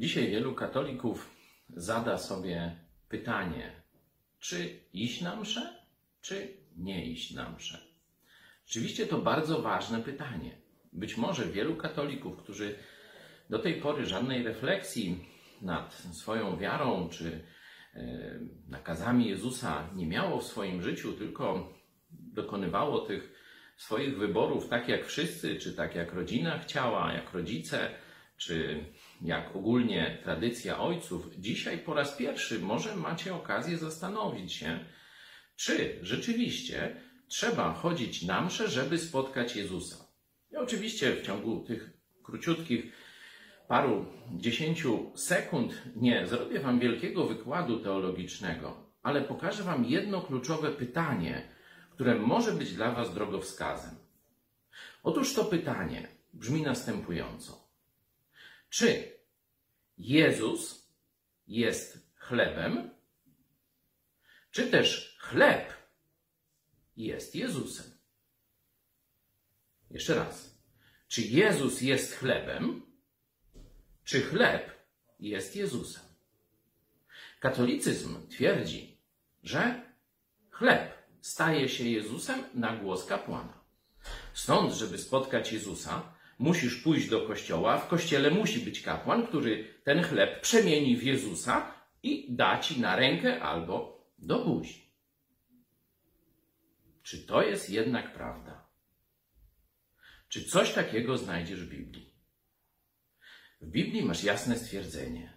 Dzisiaj wielu katolików zada sobie pytanie, czy iść na mszę, czy nie iść na mszę. Rzeczywiście to bardzo ważne pytanie. Być może wielu katolików, którzy do tej pory żadnej refleksji nad swoją wiarą czy e, nakazami Jezusa nie miało w swoim życiu, tylko dokonywało tych swoich wyborów tak jak wszyscy, czy tak jak rodzina chciała, jak rodzice, czy jak ogólnie tradycja ojców, dzisiaj po raz pierwszy może macie okazję zastanowić się, czy rzeczywiście trzeba chodzić na mszę, żeby spotkać Jezusa. Ja oczywiście w ciągu tych króciutkich paru dziesięciu sekund nie zrobię Wam wielkiego wykładu teologicznego, ale pokażę Wam jedno kluczowe pytanie, które może być dla Was drogowskazem. Otóż to pytanie brzmi następująco. Czy Jezus jest chlebem, czy też chleb jest Jezusem? Jeszcze raz. Czy Jezus jest chlebem, czy chleb jest Jezusem? Katolicyzm twierdzi, że chleb staje się Jezusem na głos kapłana. Stąd, żeby spotkać Jezusa, musisz pójść do kościoła, w kościele musi być kapłan, który ten chleb przemieni w Jezusa i da ci na rękę albo do buzi. Czy to jest jednak prawda? Czy coś takiego znajdziesz w Biblii? W Biblii masz jasne stwierdzenie.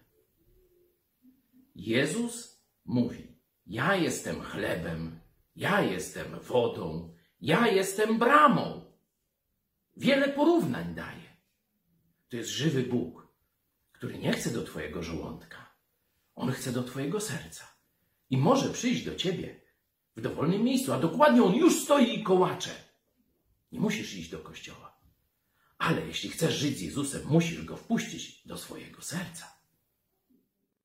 Jezus mówi: Ja jestem chlebem, ja jestem wodą, ja jestem bramą. Wiele porównań daje. To jest żywy Bóg, który nie chce do Twojego żołądka. On chce do Twojego serca. I może przyjść do Ciebie w dowolnym miejscu, a dokładnie On już stoi i kołacze. Nie musisz iść do kościoła. Ale jeśli chcesz żyć z Jezusem, musisz Go wpuścić do swojego serca.